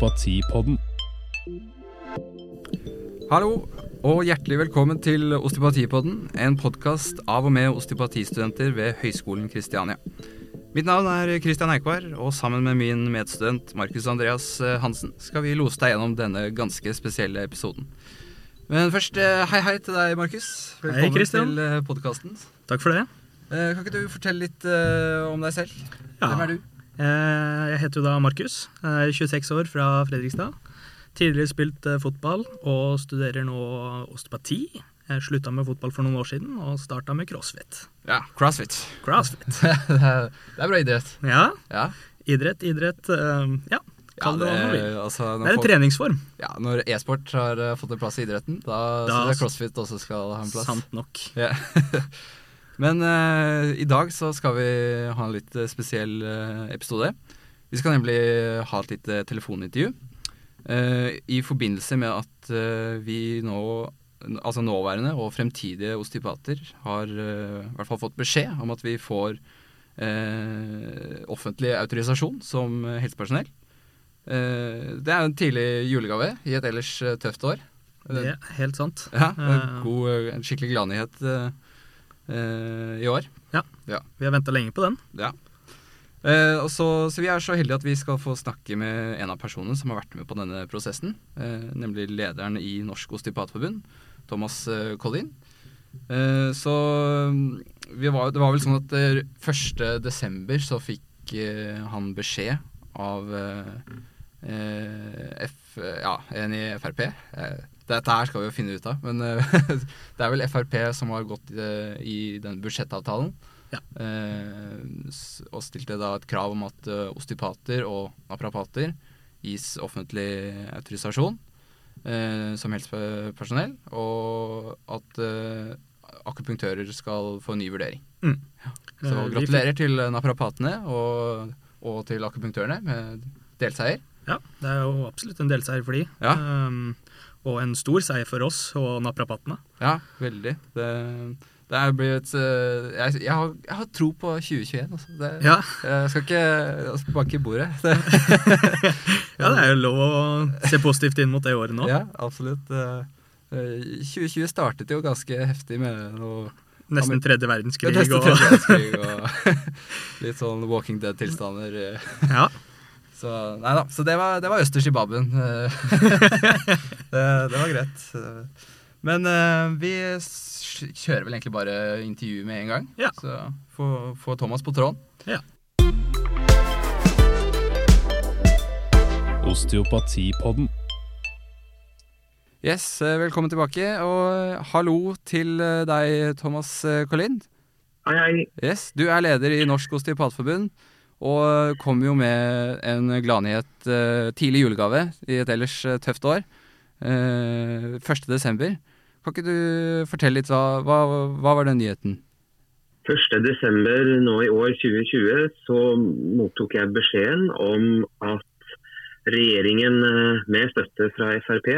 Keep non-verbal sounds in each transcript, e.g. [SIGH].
Osteopatipodden. Hallo, og hjertelig velkommen til Osteopatipodden, en podkast av og med osteopatistudenter ved Høgskolen Kristiania. Mitt navn er Kristian Eikvar, og sammen med min medstudent Markus Andreas eh, Hansen skal vi lose deg gjennom denne ganske spesielle episoden. Men først, eh, hei hei til deg, Markus. Velkommen Christian. til podkasten. Takk for det. Kan ikke du fortelle litt eh, om deg selv? Ja. Hvem er du? Eh, Jeg heter jo da Markus. Er 26 år fra Fredrikstad. Tidligere spilt eh, fotball og studerer nå osteopati. Jeg slutta med fotball for noen år siden og starta med crossfit. Ja, CrossFit. Crossfit. [LAUGHS] det er bra idrett. Ja, Ja. idrett, idrett eh, Ja, Ja, det altså, Det er en folk- treningsform. Ja, Når e-sport har fått en plass i idretten, da, Da- syns jeg crossfit også skal ha en plass. Sant nok. Ja. [LAUGHS] Men uh, i dag så skal vi ha en litt eh, spesiell uh, episode. Vi skal nemlig ha et lite telefonintervju Uh, i forbindelse med at vi nå, altså nåværende og fremtidige osteopater, har i hvert fall fått beskjed om at vi får offentlig autorisasjon som helsepersonell. Det er en tidlig julegave i et ellers tøft år. Det er helt sant. Ja, en, god, en skikkelig gladnyhet Uh, i år. Ja, Vi har venta lenge på den. Ja. Eh, og så, så vi er så heldige at vi skal få snakke med en av personene som har vært med på denne prosessen. Eh, nemlig lederen i Norsk Osteopatforbund, Thomas eh, Collin. Eh, så vi var, det var vel sånn at eh, 1. desember så fikk eh, han beskjed av eh, eh, F, ja, en i Frp. Eh, dette her skal vi jo finne ut av, men eh, [LAUGHS] det er vel Frp som har gått eh, i den budsjettavtalen. Ja. Eh, og stilte da et krav om at osteopater og naprapater gis offentlig autorisasjon som helsepersonell, og at akupunktører skal få en ny vurdering. Mm. Så Eh, gratulerer til naprapatene og, og til akupunktørene med delseier. Ja, det er jo absolutt en delseier for de. Ja. Um, og en stor seier for oss og naprapatene. Ja, veldig. Det, det er blitt eh, jeg, jeg, har, jeg har tro på 2021. Altså. Det, Ja, Jeg skal ikke altså, banke i bordet. [LAUGHS] Det, ja, det er jo lov å se positivt inn mot det året nå. Ja, absolutt. Eh, eh, 2020 startet jo ganske heftig med noe Nesten tredje verdenskrig. Nesten og, tredje verdenskrig og [LAUGHS] litt sånn Walking Dead-tilstander. eh. ja, Så nei da. Så det var, det var østers i babben. Eh, [LAUGHS] det, det var greit. Men uh, vi kjører vel egentlig bare intervju med en gang. Ja. Så få, få Thomas på tråden. ja. Osteopatipodden. Yes, eh, velkommen tilbake. Og hallo til eh, deg, Thomas eh, Collin. Hei, hei. Yes, Du er leder i Norsk Osteopatforbund, og kom jo med en gladnyhet uh, tidlig julegave i et ellers eh, tøft år. Uh, 1. desember. Kan ikke du fortelle litt, hva, hva, hva var den nyheten? 1. desember nå i år 2020 så mottok jeg beskjeden om at regjeringen eh, med støtte fra Frp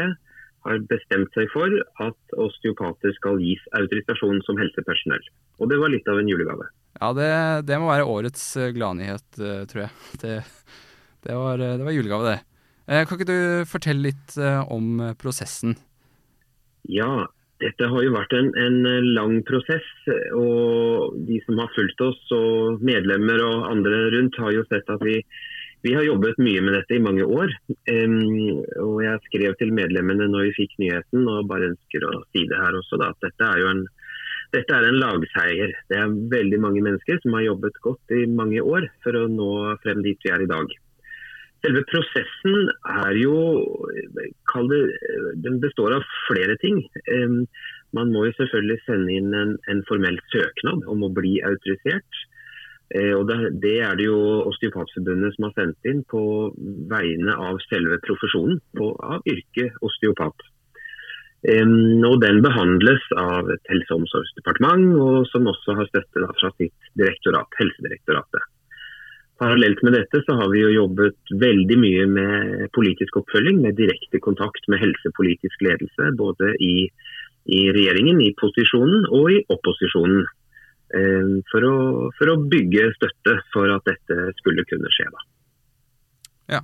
har bestemt seg for at osteopater skal gis autorisasjon som helsepersonell. Og det var litt av en julegave. Ja, det, det må være årets eh, gladnyhet, eh, tror jeg. [LAUGHS] Det, det, var, eh, det var julegave, det. Kan ikke du fortelle litt om prosessen? Ja, dette har jo vært en, en lang prosess. Og de som har fulgt oss, og medlemmer og andre rundt, har jo sett at vi, vi har jobbet mye med dette i mange år. Og jeg skrev til medlemmene når vi fikk nyheten, og bare ønsker å si det her også, da, at dette er jo en, dette er en lagseier. Det er veldig mange mennesker som har jobbet godt i mange år for å nå frem dit vi er i dag. Selve prosessen er jo det, Den består av flere ting. Man må jo selvfølgelig sende inn en, en formell søknad om å bli autorisert. Eh, og det, er det jo Osteopatforbundet som har sendt inn på vegne av selve profesjonen, på, av yrket osteopat. Og Den behandles av et helse- og omsorgsdepartement, og som også har støtte fra sitt direktorat, Helsedirektoratet. Parallelt med dette så har vi jo jobbet veldig mye med politisk oppfølging, med direkte kontakt med helsepolitisk ledelse, både i, i regjeringen, i posisjonen og i opposisjonen. Eh, For å, for å bygge støtte for at dette skulle kunne skje. da. Ja.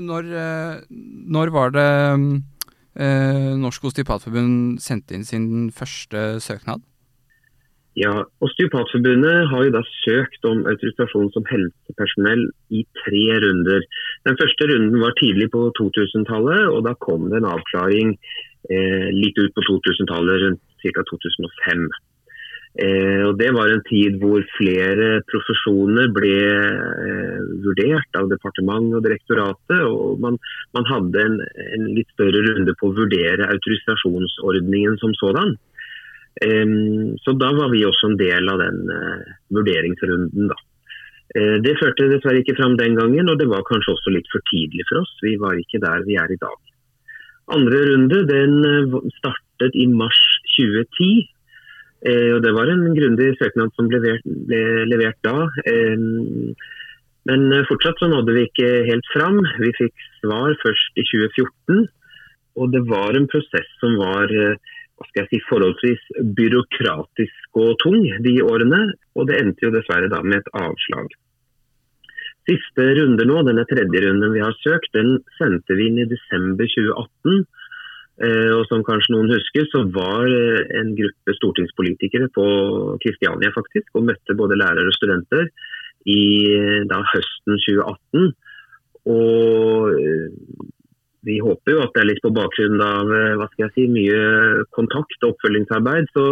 når, eh, når, var det eh, Norsk Osteopatforbund sendte inn sin første søknad? Ja, Osteopatforbundet har jo da søkt om autorisasjon som helsepersonell i tre runder. Den første runden var tidlig på 2000-tallet, og da kom det en avklaring eh, litt ut på 2000-tallet, rundt ca. 2005. Eh, og Det var en tid hvor flere profesjoner ble eh, vurdert av departement og direktoratet. og Man, man hadde en, en, litt større runde på å vurdere autorisasjonsordningen som sådan. Um, så da var vi også en del av den vurderingsrunden. da. Det førte dessverre ikke fram den gangen, og det var kanskje også litt for tidlig for oss. Vi var ikke der vi er i dag. Andre runde den startet i mars 2010. og Det var en grundig søknad som ble levert, ble levert da. men fortsatt så nådde vi ikke helt fram. Vi fikk svar først i 2014. Og det var en prosess som var hva skal jeg si, forholdsvis byråkratisk og tung de årene. Og det endte jo dessverre da med et avslag. Siste runde nå, denne tredje runden vi har søkt, den sendte vi inn i desember 2018. Eh, og som kanskje noen husker, så var eh, en gruppe stortingspolitikere på Kristiania faktisk, og møtte både lærere og studenter i eh, da, høsten 2018. Og vi håper jo at det er litt på bakgrunn av eh, hva skal jeg si, mye kontakt og oppfølgingsarbeid. Så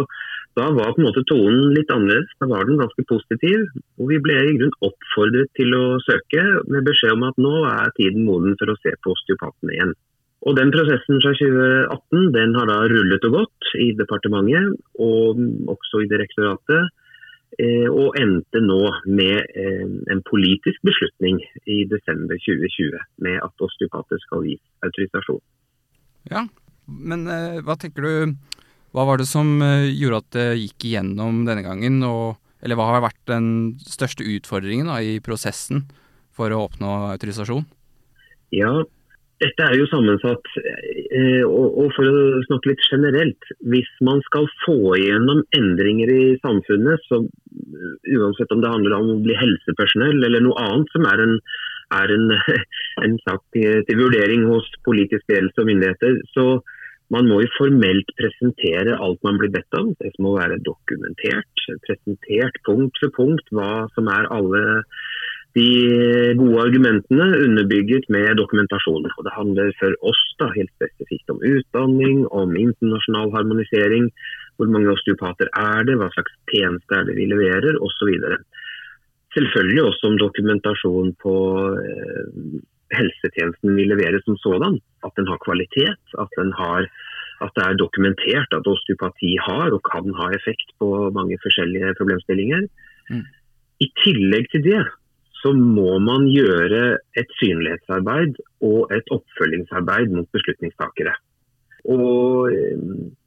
da var på en måte tonen litt annerledes. Da var den ganske positiv. Og vi ble i grunn oppfordret til å søke med beskjed om at nå er tiden moden for å se på osteopatene igjen. Og Den prosessen fra 2018 den har da rullet og gått i departementet og også i direktoratet. Eh, og endte nå med eh, en politisk beslutning i desember 2020 med at osteopater skal gis autorisasjon. Ja, men eh, hva tenker du Hva var det som gjorde at det gikk igjennom denne gangen? Og, eller hva har vært den største utfordringen da, i prosessen for å oppnå autorisasjon? Ja, dette er jo sammensatt. Eh, og for å snakke litt generelt, hvis man skal få igjennom endringer i samfunnet, så uansett om det handler om å bli helsepersonell eller noe annet som er en, er en, [LAUGHS] en sak til, vurdering hos politisk ledelse og myndigheter, så man må jo formelt presentere alt man blir bedt om. Det må være dokumentert, presentert punkt for punkt hva som er alle de gode argumentene underbygget med dokumentasjon. Og det handler for oss da helt spesifikt om utdanning, om internasjonal harmonisering. Hvor mange osteopater er det, hva slags tjeneste er det vi leverer, osv. Selvfølgelig også om dokumentasjon på eh, helsetjenesten vi leverer som sådan. At den har kvalitet, at, den har, at det er dokumentert at osteopati har og kan ha effekt på mange forskjellige problemstillinger. Mm. I tillegg til det så må man gjøre et synlighetsarbeid og et oppfølgingsarbeid mot beslutningstakere. Og eh,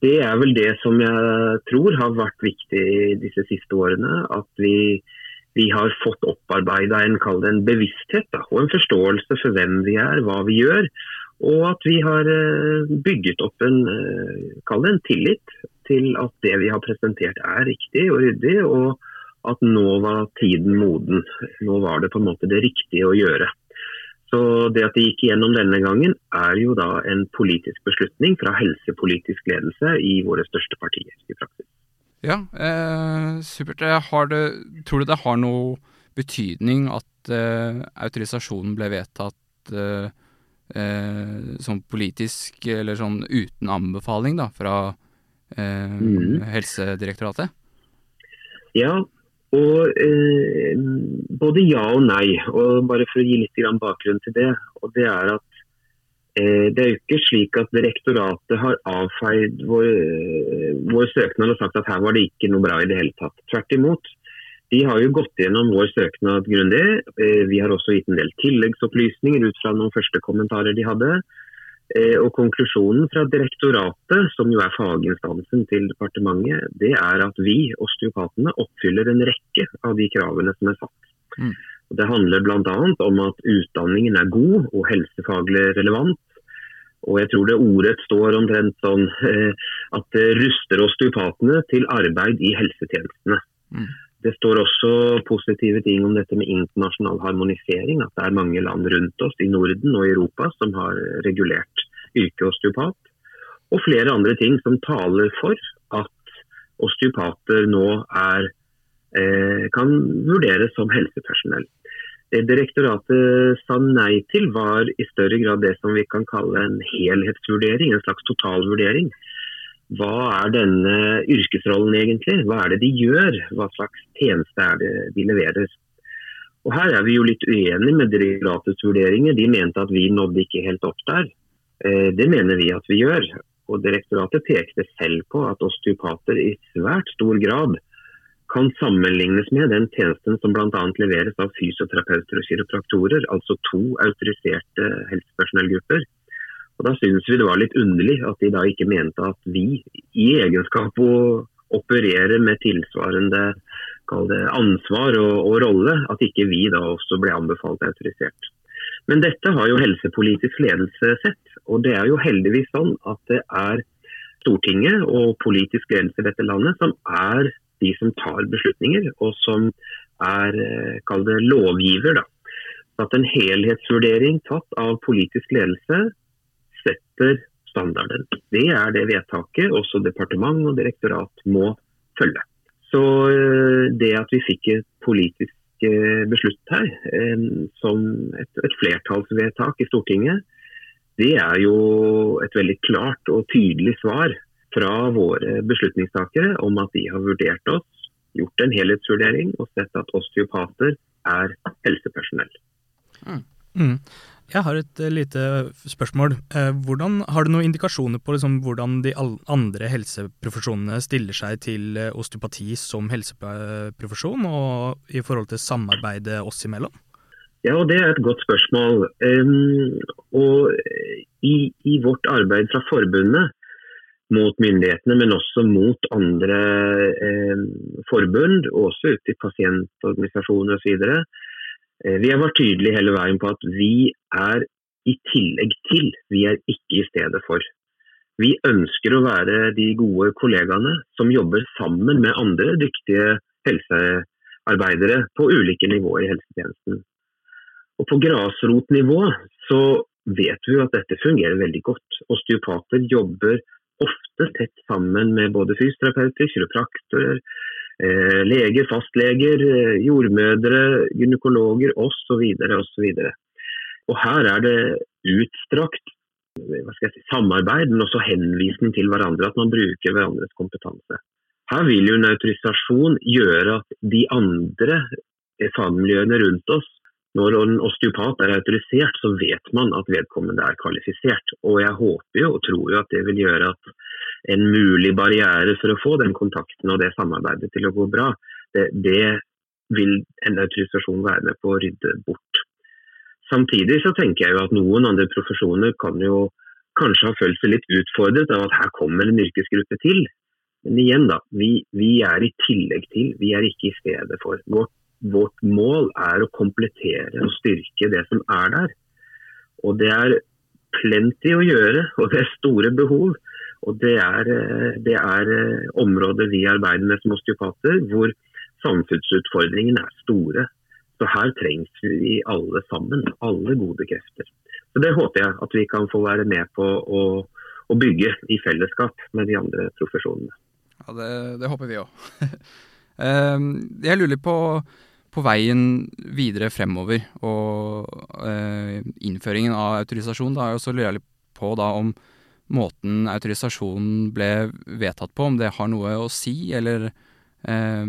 Det er vel det som jeg tror har vært viktig disse siste årene. At vi, vi har fått opparbeida en, en bevissthet da, og en forståelse for hvem vi er, hva vi gjør. Og at vi har eh, bygget opp en, eh, en tillit til at det vi har presentert er riktig og ryddig. og at nå var tiden moden. Nå var det på en måte det riktige å gjøre. Så Det at de gikk igjennom denne gangen, er jo da en politisk beslutning fra helsepolitisk ledelse i våre største partier i praksis. Ja, eh, supert. Det, tror du det har noe betydning at eh, autorisasjonen ble vedtatt eh, eh sånn politisk, eller sånn uten anbefaling da, fra mm. Helsedirektoratet? Ja, og eh, Både ja og nei. og Bare for å gi litt bakgrunn til det. og det er at eh, Det er jo ikke slik at direktoratet har avfeid vår, eh, vår, søknad og sagt at her var det ikke noe bra i det hele tatt. Tvert imot. De har jo gått gjennom vår søknad grundig. Eh, vi har også gitt en del tilleggsopplysninger ut fra noen første kommentarer de hadde. Eh, og Konklusjonen fra direktoratet, som jo er faginstansen til departementet, det er at vi, osteopatene, oppfyller en rekke av de kravene som er satt. Mm. Det handler bl.a. om at utdanningen er god og helsefaglig relevant. Og jeg tror det ordet står omtrent sånn eh, at det ruster osteopatene til arbeid i helsetjenestene. Mm. Det står også positive ting om dette med internasjonal harmonisering. At det er mange land rundt oss i Norden og Europa som har regulert yrket osteopat. Og flere andre ting som taler for at osteopater nå er, eh, kan vurderes som helsepersonell. Det direktoratet sa nei til, var i større grad det som vi kan kalle en helhetsvurdering, en slags totalvurdering hva er denne yrkesrollen egentlig? Hva er det de gjør? Hva slags tjeneste er det de leverer? Og Her er vi jo litt uenige med direktoratets vurderinger. De mente at vi nådde ikke helt opp der. Eh, det mener vi at vi gjør. Og Direktoratet pekte selv på at osteopater i svært stor grad kan sammenlignes med den tjenesten som bl.a. leveres av fysioterapeuter og kiropraktorer, altså to autoriserte helsepersonellgrupper. Og Da synes vi det var litt underlig at de da ikke mente at vi, i egenskap å operere med tilsvarende det, ansvar og, og, rolle, at ikke vi da også ble anbefalt autorisert. Men dette har jo helsepolitisk ledelse sett. Og det er jo heldigvis sånn at det er Stortinget og politisk ledelse i dette landet som er de som tar beslutninger, og som er eh, kall det lovgiver. da. At en helhetsvurdering tatt av politisk ledelse setter standarden. Det er det vedtaket også departement og direktorat må følge. Så eh, det at vi fikk et politisk eh, beslutt her, eh, som et, et flertallsvedtak i Stortinget, det er jo et veldig klart og tydelig svar fra våre beslutningstakere om at de har vurdert oss, gjort en helhetsvurdering og sett at osteopater er helsepersonell. Mm. Jeg har et uh, lite spørsmål. Uh, hvordan, har du noen indikasjoner på liksom, hvordan de andre helseprofesjonene stiller seg til osteopati som helseprofesjon, og i forhold til samarbeidet oss imellom? Ja, Det er et godt spørsmål. Og i, i, vårt arbeid fra forbundet mot myndighetene, men også mot andre forbund, og også ute i pasientorganisasjoner osv., Eh, vi har vært tydelige hele veien på at vi er i tillegg til, vi er ikke i stedet for. Vi ønsker å være de gode kollegaene som jobber sammen med andre dyktige helsearbeidere på ulike nivåer i helsetjenesten. Og På grasrotnivå så vet vi at dette fungerer veldig godt. Osteopater jobber ofte tett sammen med både fysioterapeuter, kiropraktorer, Eh, leger, fastleger, eh, jordmødre, gynekologer osv. osv. Og her er det utstrakt si, samarbeid, men også henvisning til hverandre. At man bruker hverandres kompetanse. Her vil jo en autorisasjon gjøre at de andre fagmiljøene rundt oss når en osteopat er autorisert, så vet man at vedkommende er kvalifisert. Og jeg håper jo og tror jo at det vil gjøre at en mulig barriere for å få den kontakten og det samarbeidet til å gå bra, det, det vil en autorisasjon være med på å rydde bort. Samtidig så tenker jeg jo at noen andre profesjoner kan jo kanskje ha følt seg litt utfordret av at her kommer en yrkesgruppe til. Men igjen, da. Vi, vi er i tillegg til, vi er ikke i stedet for. Vårt vårt mål er å komplettere og styrke det som er der. Og det er plenty å gjøre, og det er store behov. Og det er, det er eh, områder vi arbeider med som osteopater, hvor samfunnsutfordringene er store. Så her trengs vi alle sammen, alle gode krefter. Så Det håper jeg at vi kan få være med på å, å bygge i fellesskap med de andre profesjonene. Ja, Det, det håper vi òg. [LAUGHS] Ehm, jeg lurer på på veien videre fremover og eh, innføringen av autorisasjon, da er jeg også lurer på da om måten autorisasjonen ble vedtatt på, om det har noe å si, eller, eh,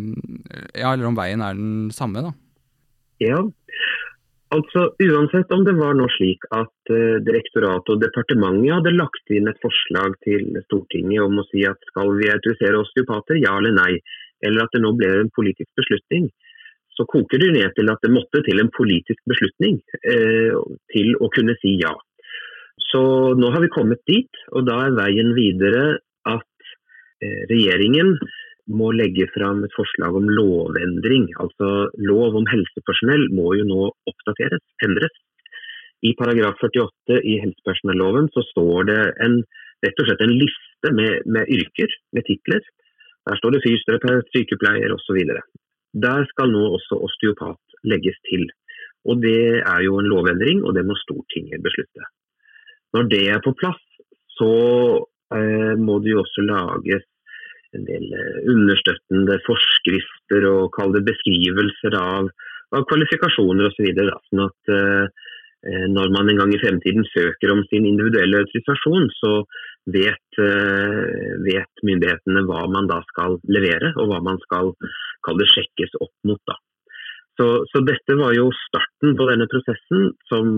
ja, eller om veien er den samme, da? Ja, altså uansett om det var nå slik at eh, direktoratet og departementet hadde lagt inn et forslag til Stortinget om å si at skal vi autorisere osteopater, ja eller nei, eller at det nå ble en politisk beslutning, så koker det ned til at det måtte til en politisk beslutning eh, til å kunne si ja. Så nå har vi kommet dit, og da er veien videre at eh, regjeringen må legge fram et forslag om lovendring. Altså lov om helsepersonell må jo nå oppdateres, endres. I paragraf 48 i helsepersonelloven så står det en, rett og slett en liste med, med yrker, med titler. Der står det fysioterapeut, sykepleier osv. Der skal nå også osteopat legges til. Og Det er jo en lovendring, og det må Stortinget beslutte. Når det er på plass, så eh, må det jo også lages en del eh, understøttende forskrifter og kall det beskrivelser av, av kvalifikasjoner osv. Så sånn at eh, eh, når man en gang i fremtiden søker om sin individuelle autorisasjon, så vet, eh, vet, myndighetene hva man da skal levere, og hva man skal det, sjekkes opp mot. da. Så, så, dette var jo starten på denne prosessen, som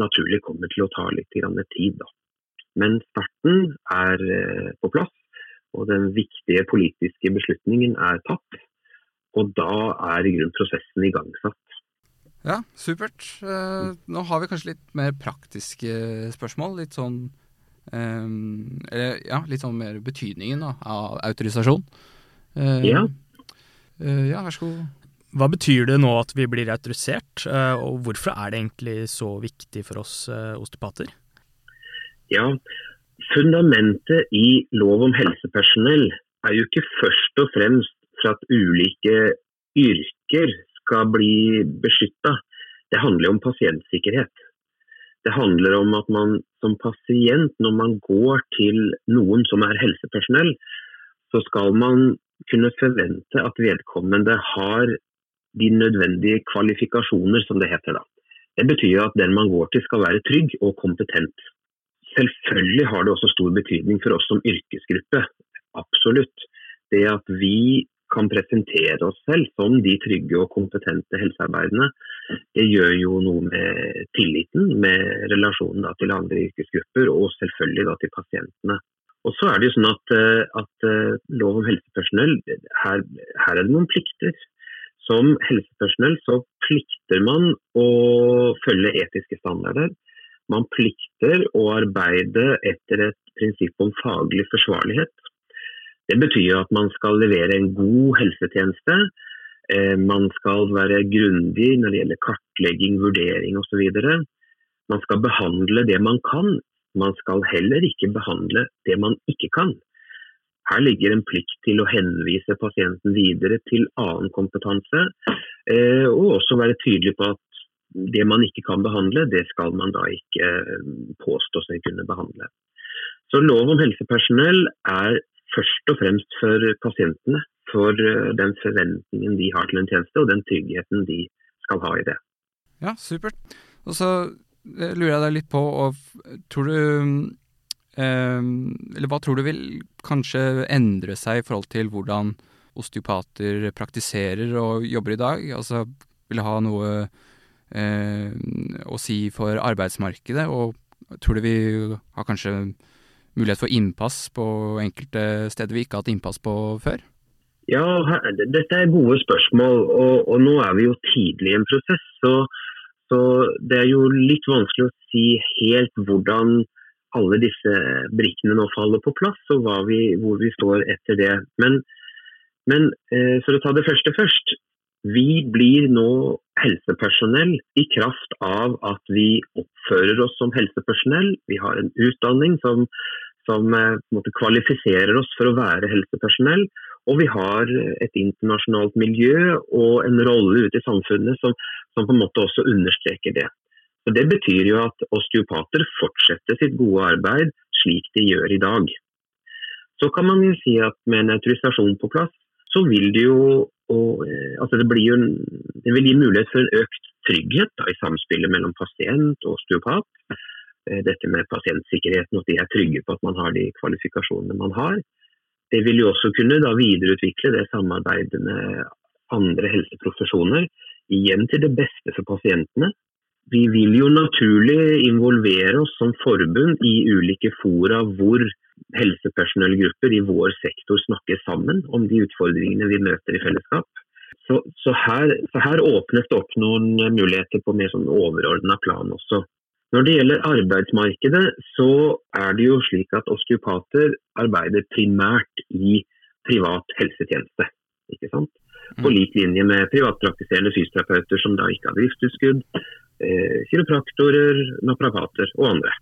naturlig kommer til å ta litt tid. Da. Men starten er eh, på plass, og den viktige politiske beslutningen er tatt. Og da er i grunn prosessen igangsatt. Ja, supert. Eh, nå har vi kanskje litt mer praktiske spørsmål. Litt sånn eh, Eller ja, litt sånn mer betydningen da, av autorisasjon. Ja. Ja, vær så god. Hva betyr det nå at vi blir autorisert, eh, og hvorfor er det egentlig så viktig for oss eh, osteopater? Ja, Fundamentet i lov om helsepersonell er jo ikke først og fremst for at ulike yrker skal bli beskytta. Det handler om pasientsikkerhet. Det handler om at man som pasient, når man går til noen som er helsepersonell, så skal man kunne forvente at vedkommende har de nødvendige kvalifikasjoner, som det heter da. Det betyr at den man går til skal være trygg og kompetent. Selvfølgelig har det også stor betydning for oss som yrkesgruppe. Absolutt. Det at vi kan presentere oss selv som de trygge og kompetente helsearbeiderne, det gjør jo noe med tilliten, med relasjonen til andre yrkesgrupper og selvfølgelig til pasientene. Og så er det jo sånn at, eh, at eh, Lov om helsepersonell, her, her, er det noen plikter. Som helsepersonell så plikter man å følge etiske standarder. Man plikter å arbeide etter et prinsipp om faglig forsvarlighet. Det betyr at man skal levere en god helsetjeneste. Eh, man skal være grundig når det gjelder kartlegging, vurdering osv. Man skal behandle det man kan. Man skal heller ikke behandle det man ikke kan. Her ligger en plikt til å henvise pasienten videre til annen kompetanse, eh, og også være tydelig på at det man ikke kan behandle, det skal man da ikke eh, påstå seg kunne behandle. Så Lov om helsepersonell er først og fremst for pasientene. For eh, den forventningen de har til en tjeneste, og den tryggheten de skal ha i det. Ja, supert. Og så lurer jeg deg litt på, og tror du Eller hva tror du vil kanskje endre seg i forhold til hvordan osteopater praktiserer og jobber i dag? Altså, vil det ha noe Eh, å si for arbeidsmarkedet? Og tror du vi har kanskje mulighet for innpass på enkelte steder vi ikke har hatt innpass på før? Ja, dette er gode spørsmål. Og, og nå er vi jo tidlig i en prosess. Så, så, det er jo litt vanskelig å si helt hvordan alle disse brikkene nå faller på plass, og vi, hvor vi står etter det. Men, men eh, for å ta det første først. Vi blir nå helsepersonell i kraft av at vi oppfører oss som helsepersonell. Vi har en utdanning som, som eh, kvalifiserer oss for å være helsepersonell. Og vi har et internasjonalt miljø og en rolle ute i samfunnet som, som på en måte også understreker det. Så Det betyr jo at osteopater fortsetter sitt gode arbeid slik de gjør i dag. Så kan man jo si at med en autorisasjon på plass, så vil det jo og, eh, altså det, jo, det, vil gi mulighet for en økt trygghet da, i samspillet mellom pasient og osteopat. Eh, dette med pasientsikkerheten, at de er trygge på at man har de kvalifikasjonene man har. Det vil jo også kunne da, videreutvikle det samarbeidet med andre helseprofesjoner, igjen til det beste for pasientene. Vi vil jo naturlig involvere oss som forbund i ulike fora hvor helsepersonellgrupper i vår sektor snakker sammen om de utfordringene vi møter i fellesskap. Så, så, her, så her, åpnes det opp noen muligheter på mer sånn overordna plan også. Når det gjelder arbeidsmarkedet, så er det jo slik at osteopater arbeider primært i privat helsetjeneste. ikke sant? På lik linje med privatpraktiserende fysioterapeuter som da ikke har driftstilskudd, eh, kiropraktorer, naprapater og andre.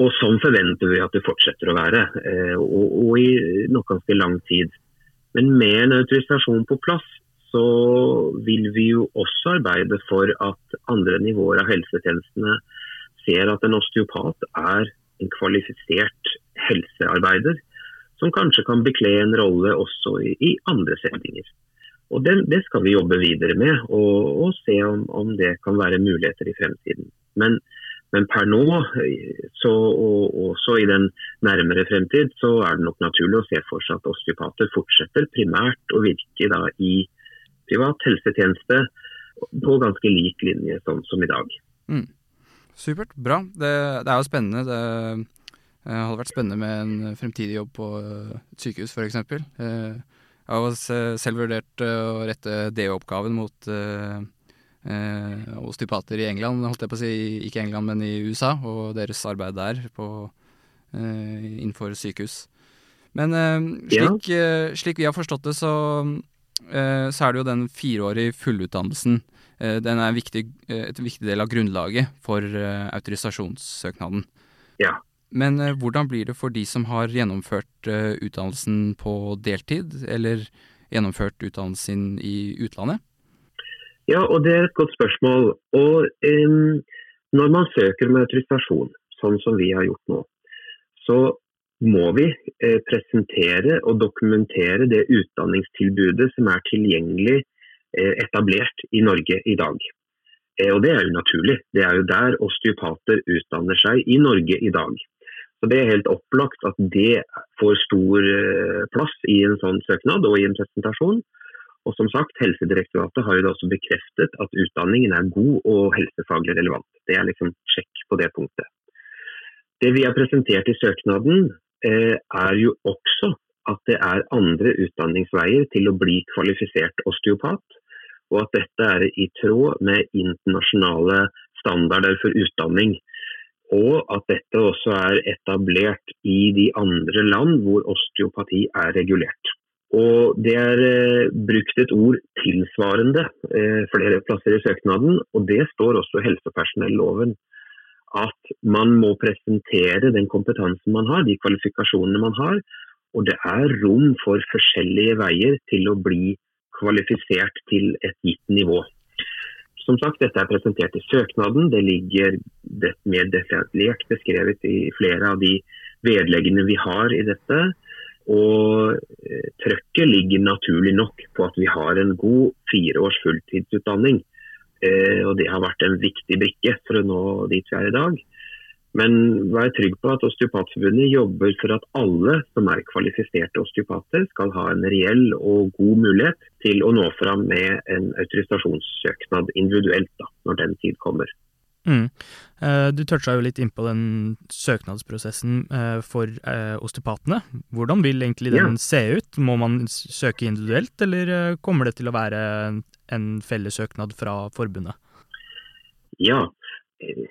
Og sånn forventer vi at det fortsetter å være, eh, og, og i nok ganske lang tid. Men med en autorisasjon på plass, så vil vi jo også arbeide for at andre nivåer av helsetjenestene ser at en osteopat er en kvalifisert helsearbeider som kanskje kan bekle en rolle også i, i andre settinger. Og det, det, skal vi jobbe videre med og, og se om, om, det kan være muligheter i fremtiden. Men, men per nå, så, og også i den nærmere fremtid, så er det nok naturlig å se for seg at osteopater fortsetter primært å virke da, i privat helsetjeneste på ganske lik linje sånn som i dag. Mm. Supert, bra. Det, det, er jo spennende. Det det hadde vært spennende med en fremtidig jobb på et sykehus, f.eks. Jeg har selv vurdert å rette DO-oppgaven mot eh, eh, osteopater i England, holdt jeg på å si. Ikke England, men i USA, og deres arbeid der på, eh, innenfor sykehus. Men eh, slik, ja. Slik, vi har forstått det, så, så er det jo den fireårige fullutdannelsen. den er viktig, et viktig del av grunnlaget for autorisasjonssøknaden. Ja. Men eh, hvordan blir det for de som har gjennomført eh, utdannelsen på deltid, eller gjennomført utdannelsen i utlandet? Ja, og det er et godt spørsmål. Og um, Når man søker med autorisasjon, sånn som vi har gjort nå, så må vi eh, presentere og dokumentere det utdanningstilbudet som er tilgjengelig eh, etablert i Norge i dag. Eh, og Det er jo naturlig. Det er jo der osteopater utdanner seg i Norge i dag. Så Det er helt opplagt at det får stor eh, plass i en sånn søknad og i en presentasjon. Og som sagt, Helsedirektoratet har jo da også bekreftet at utdanningen er god og helsefaglig relevant. Det er liksom sjekk på det punktet. Det vi har presentert i søknaden, eh, er jo også at det er andre utdanningsveier til å bli kvalifisert osteopat. Og at dette er i tråd med internasjonale standarder for utdanning og at dette også er etablert i de andre land hvor osteopati er regulert. Og Det er eh, brukt et ord tilsvarende eh, flere plasser i søknaden, og det står også i helsepersonelloven. At man må presentere den kompetansen man har, de kvalifikasjonene man har. Og det er rom for forskjellige veier til å bli kvalifisert til et gitt nivå. Som sagt, dette er presentert i søknaden. Det ligger mer detaljert beskrevet i flere av de vedleggene vi har i dette. Og eh, trøkket ligger naturlig nok på at vi har en god fire års fulltidsutdanning. Eh, og det har vært en viktig brikke for å nå dit vi er i dag. Men vær trygg på at Osteopatforbundet jobber for at alle som er kvalifiserte osteopater, skal ha en reell og god mulighet til å nå fram med en autorisasjonssøknad individuelt da, når den tid kommer. Mm. Eh, du toucha jo litt innpå den søknadsprosessen eh, for eh, osteopatene. Hvordan vil egentlig den ja. se ut? Må man søke individuelt, eller kommer det til å være en felles søknad fra forbundet? Ja,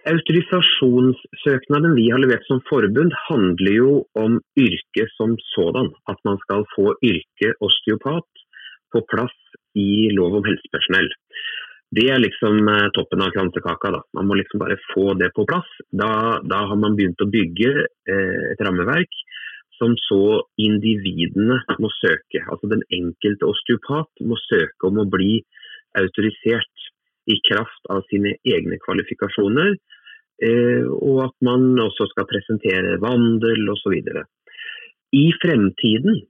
Autorisasjonssøknaden vi har levert som forbund, handler jo om yrket som sådan. At man skal få yrket osteopat på plass i lov om helsepersonell. Det er liksom eh, toppen av kransekaka. Da. Man må liksom bare få det på plass. Da, da har man begynt å bygge eh, et rammeverk som så individene må søke. Altså den enkelte osteopat må søke om å bli autorisert i kraft av sine egne kvalifikasjoner. Eh, og at man også skal presentere vandel osv. I fremtiden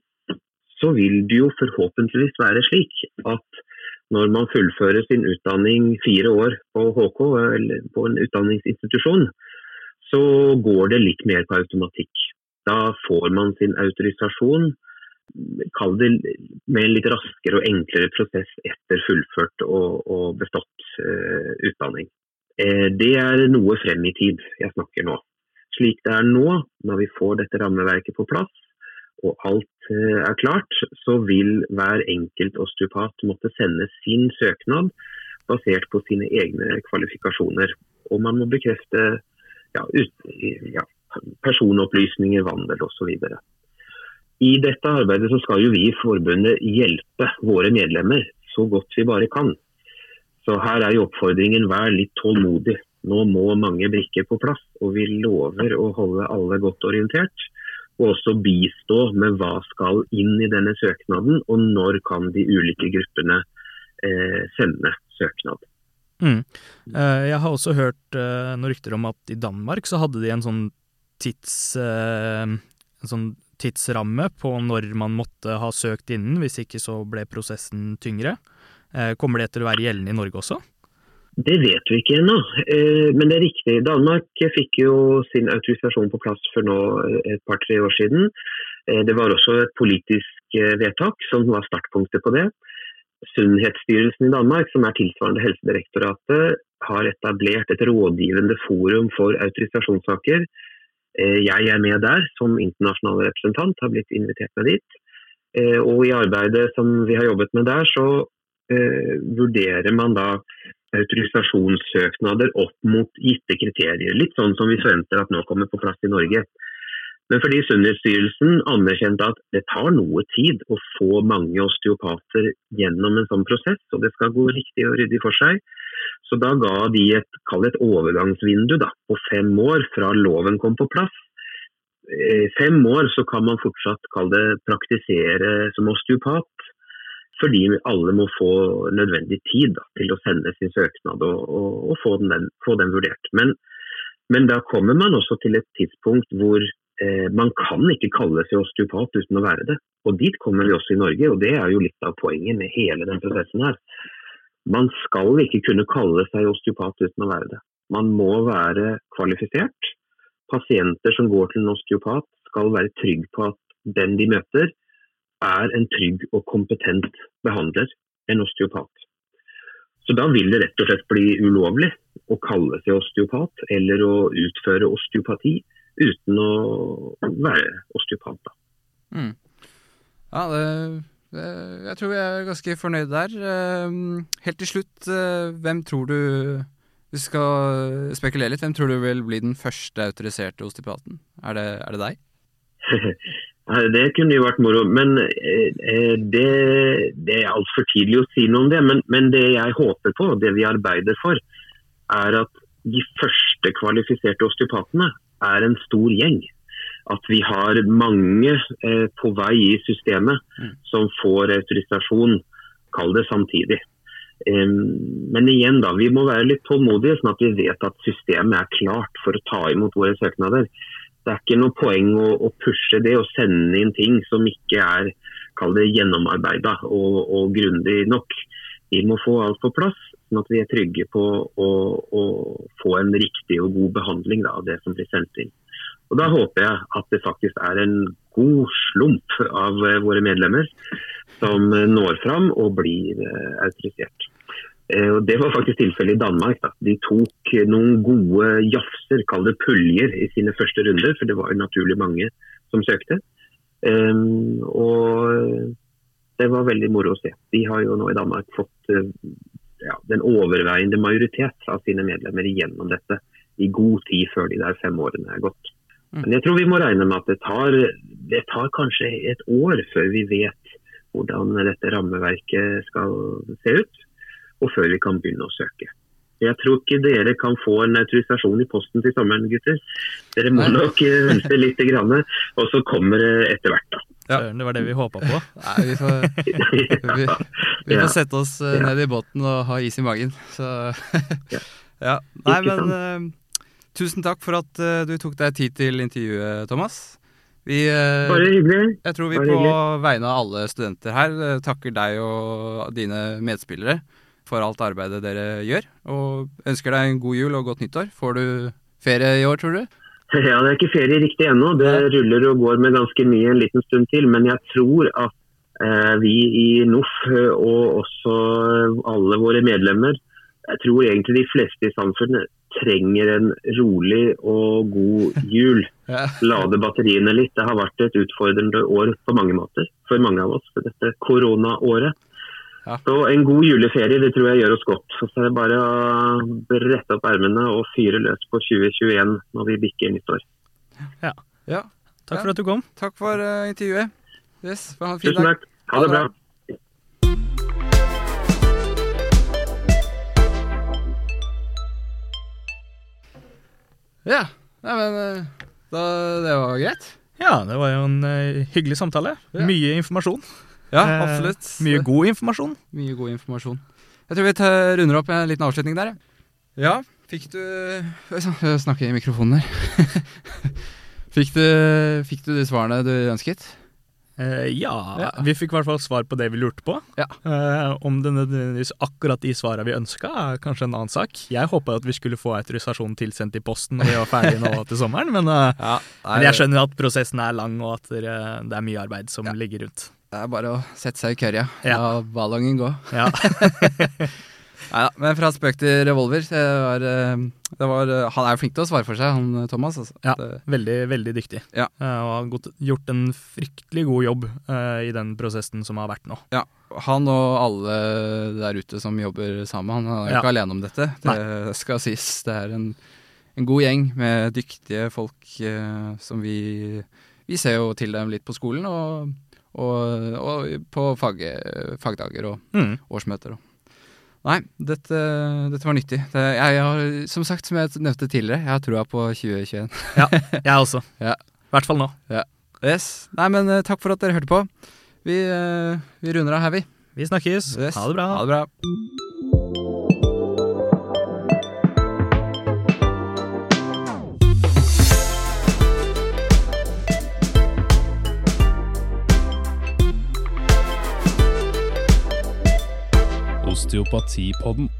så vil det jo forhåpentligvis være slik at når man fullfører sin utdanning fire år på HK eller på en utdanningsinstitusjon, så går det litt mer på automatikk. Da får man sin autorisasjon kall det med en litt raskere og enklere prosess etter fullført og, og bestått uh, utdanning. Uh, det er noe frem i tid jeg snakker nå. Slik det er nå, når vi får dette rammeverket på plass og alt uh, er klart, så vil hver enkelt osteopat måtte sende sin søknad basert på sine egne kvalifikasjoner. Og man må bekrefte ja, ut, ja, personopplysninger, vandel osv. I dette arbeidet så skal jo vi i forbundet hjelpe våre medlemmer så godt vi bare kan. Så her er jo oppfordringen vær litt tålmodig. Nå må mange brikker på plass, og vi lover å holde alle godt orientert. Og også bistå med hva skal inn i denne søknaden, og når kan de ulike gruppene eh, sende søknad. Mm. Eh, jeg har også hørt eh, noen rykter om at i Danmark så hadde de en sånn tids... Eh, en sånn tidsramme på når man måtte ha søkt innen, hvis ikke så ble prosessen tyngre. Eh, kommer det til å være gjeldende i Norge også? Det vet vi ikke ennå, eh, men det er riktig. Danmark fikk jo sin autorisasjon på plass for nå et par-tre år siden. Eh, det var også et politisk vedtak som var startpunktet på det. Sunnhetsstyrelsen i Danmark, som er tilsvarende Helsedirektoratet, har etablert et rådgivende forum for autorisasjonssaker Eh, jeg er med der som internasjonal representant, har blitt invitert med dit. Eh, og i arbeidet som vi har jobbet med der, så uh, vurderer man da autorisasjonssøknader opp mot gitte kriterier. Litt sånn som vi forventer at nå kommer på plass i Norge. Men fordi Sunnhetsstyrelsen anerkjente at det tar noe tid å få mange osteopater gjennom en sånn prosess, og det skal gå riktig og ryddig for seg, så da ga de et, et overgangsvindu da, på fem år fra loven kom på plass. I fem år så kan man fortsatt det, praktisere som osteopat, fordi alle må få nødvendig tid da, til å sende sin søknad og, og, og få, den, få, den, vurdert. Men, men, da kommer man også til et tidspunkt hvor eh, man kan ikke kalle seg osteopat uten å være det. Og Dit kommer vi også i Norge, og det er jo litt av poenget med hele den prosessen her. Man skal ikke kunne kalle seg osteopat uten å være det. Man må være kvalifisert. Pasienter som går til en osteopat skal være trygg på at den de møter, er en trygg og kompetent behandler, en osteopat. Så da vil det rett og slett bli ulovlig å kalle seg osteopat eller å utføre osteopati uten å være osteopat. Mm. Ja, det jeg tror vi er ganske fornøyde der. Ehm, helt til slutt, eh, hvem tror du Vi skal spekulere litt. Hvem tror du vil bli den første autoriserte osteopaten? Er det, er det deg? [LAUGHS] det kunne jo vært moro. Men eh, eh, det, det er altfor tidlig å si noe om det. Men, men det jeg håper på, det vi arbeider for, er at de første kvalifiserte osteopatene er en stor gjeng at vi har mange eh, på vei i systemet mm. som får autorisasjon, kall det samtidig. Um, men igjen da, vi må være litt tålmodige, sånn at vi vet at systemet er klart for å ta imot våre søknader. Det er ikke noe poeng å, å pushe det og sende inn ting som ikke er kall det gjennomarbeida og, og grundig nok. Vi må få alt på plass, sånn at vi er trygge på å, å få en riktig og god behandling da, av det som blir sendt inn. Og Da håper jeg at det faktisk er en god slump av eh, våre medlemmer som eh, når fram og blir eh, autorisert. Og Det var faktisk tilfellet i Danmark. Da. De tok noen gode jafser, kall det puljer, i sine første runder, for det var jo naturlig mange som søkte. Um, og det var veldig moro å se. De har jo nå i Danmark fått ja, den overveiende majoritet av sine medlemmer gjennom dette i god tid før de der fem årene er gått. Mm. Men jeg tror vi må regne med at det tar, det tar kanskje et år før vi vet hvordan dette rammeverket skal se ut, og før vi kan begynne å søke. Jeg tror ikke dere kan få en autorisasjon i posten til sommeren, gutter. Dere må nok eh, vente litt, og så kommer det etter hvert. da. Ja. Det var det vi håpa på. [LAUGHS] Nei, vi får, vi, vi får sette oss eh, ned i båten og ha is i magen. Så ja. [LAUGHS] Nei, men Tusen takk for at uh, du tok deg tid til intervjuet, Thomas. Vi, uh, Bare hyggelig. Jeg tror vi på vegne av alle studenter her uh, takker deg og dine medspillere for alt arbeidet dere gjør. Og ønsker deg en god jul og godt nyttår. Får du ferie i år, tror du? [LAUGHS] Ja, det er ikke ferie riktig ennå. Det ruller og går med ganske mye en liten stund til. Men jeg tror at vi i NOF og også alle våre medlemmer, jeg tror egentlig de fleste i samfunnet trenger en rolig og god jul. [LAUGHS] Lade batteriene litt. Det har vært et utfordrende år på mange måter for mange av oss. dette koronaåret. Ja. Så en god juleferie det tror jeg gjør oss godt. Så er det bare å brette opp ermene og fyre løs på 2021 når vi bikker nyttår. Ja. ja. Takk for at du kom. Takk for uh, intervjuet. Yes, ha en fin Tusen takk. Ha det bra. Ja. Nei, men eh, da, det var greit. Ja, det var jo en uh, hyggelig samtale. Ja. Mye informasjon. Ja, Eh, absolutt. Mye god informasjon. Mye god informasjon. Jeg tror vi tar, runder opp med en liten avslutning der. Ja, fikk du Snakke i mikrofonen her. [LAUGHS] fikk, du, fikk du de svarene du ønsket? Eh, ja, Ja. vi fikk i hvert fall svar på det vi lurte på. Ja. Eh, om det nødvendigvis akkurat de svarene vi ønska, er kanskje en annen sak. Jeg håpa at vi skulle få autorisasjon tilsendt i posten når vi var ferdige nå [LAUGHS] til sommeren, men, ja, er, men jeg skjønner at prosessen er lang, og at det, det er mye arbeid som Ja. ligger rundt. Det er bare å sette seg i kørja. Ja. La ballongen gå. Ja. [LAUGHS] Neida, men fra spøk til revolver. Det var, eh, det var, eh, han er flink til å svare for seg, han eh, Thomas. Altså. Ja. Veldig, veldig dyktig. Ja. Og har gjort en fryktelig god jobb uh, i den prosessen som har vært nå. ja, han og alle der ute som jobber sammen, han er jo Ja. ikke alene om dette. Det skal sies. Det er en, en god gjeng med dyktige folk uh, som vi Vi ser jo til dem litt på skolen og, og, og på fag, fagdager og Mm. årsmøter. Og. Nei, dette, dette var nyttig. Det, jeg, har, som sagt, som jeg nevnte tidligere, jeg har trua på 2021. [LAUGHS] ja, Jeg også. [LAUGHS] Ja. I hvert fall nå. Yes. Nei, men eh, takk for at dere hørte på. Vi, eh, vi runder av her, vi. Vi snakkes. Yes. Ha det bra. Ha det bra. Osteopatipodden.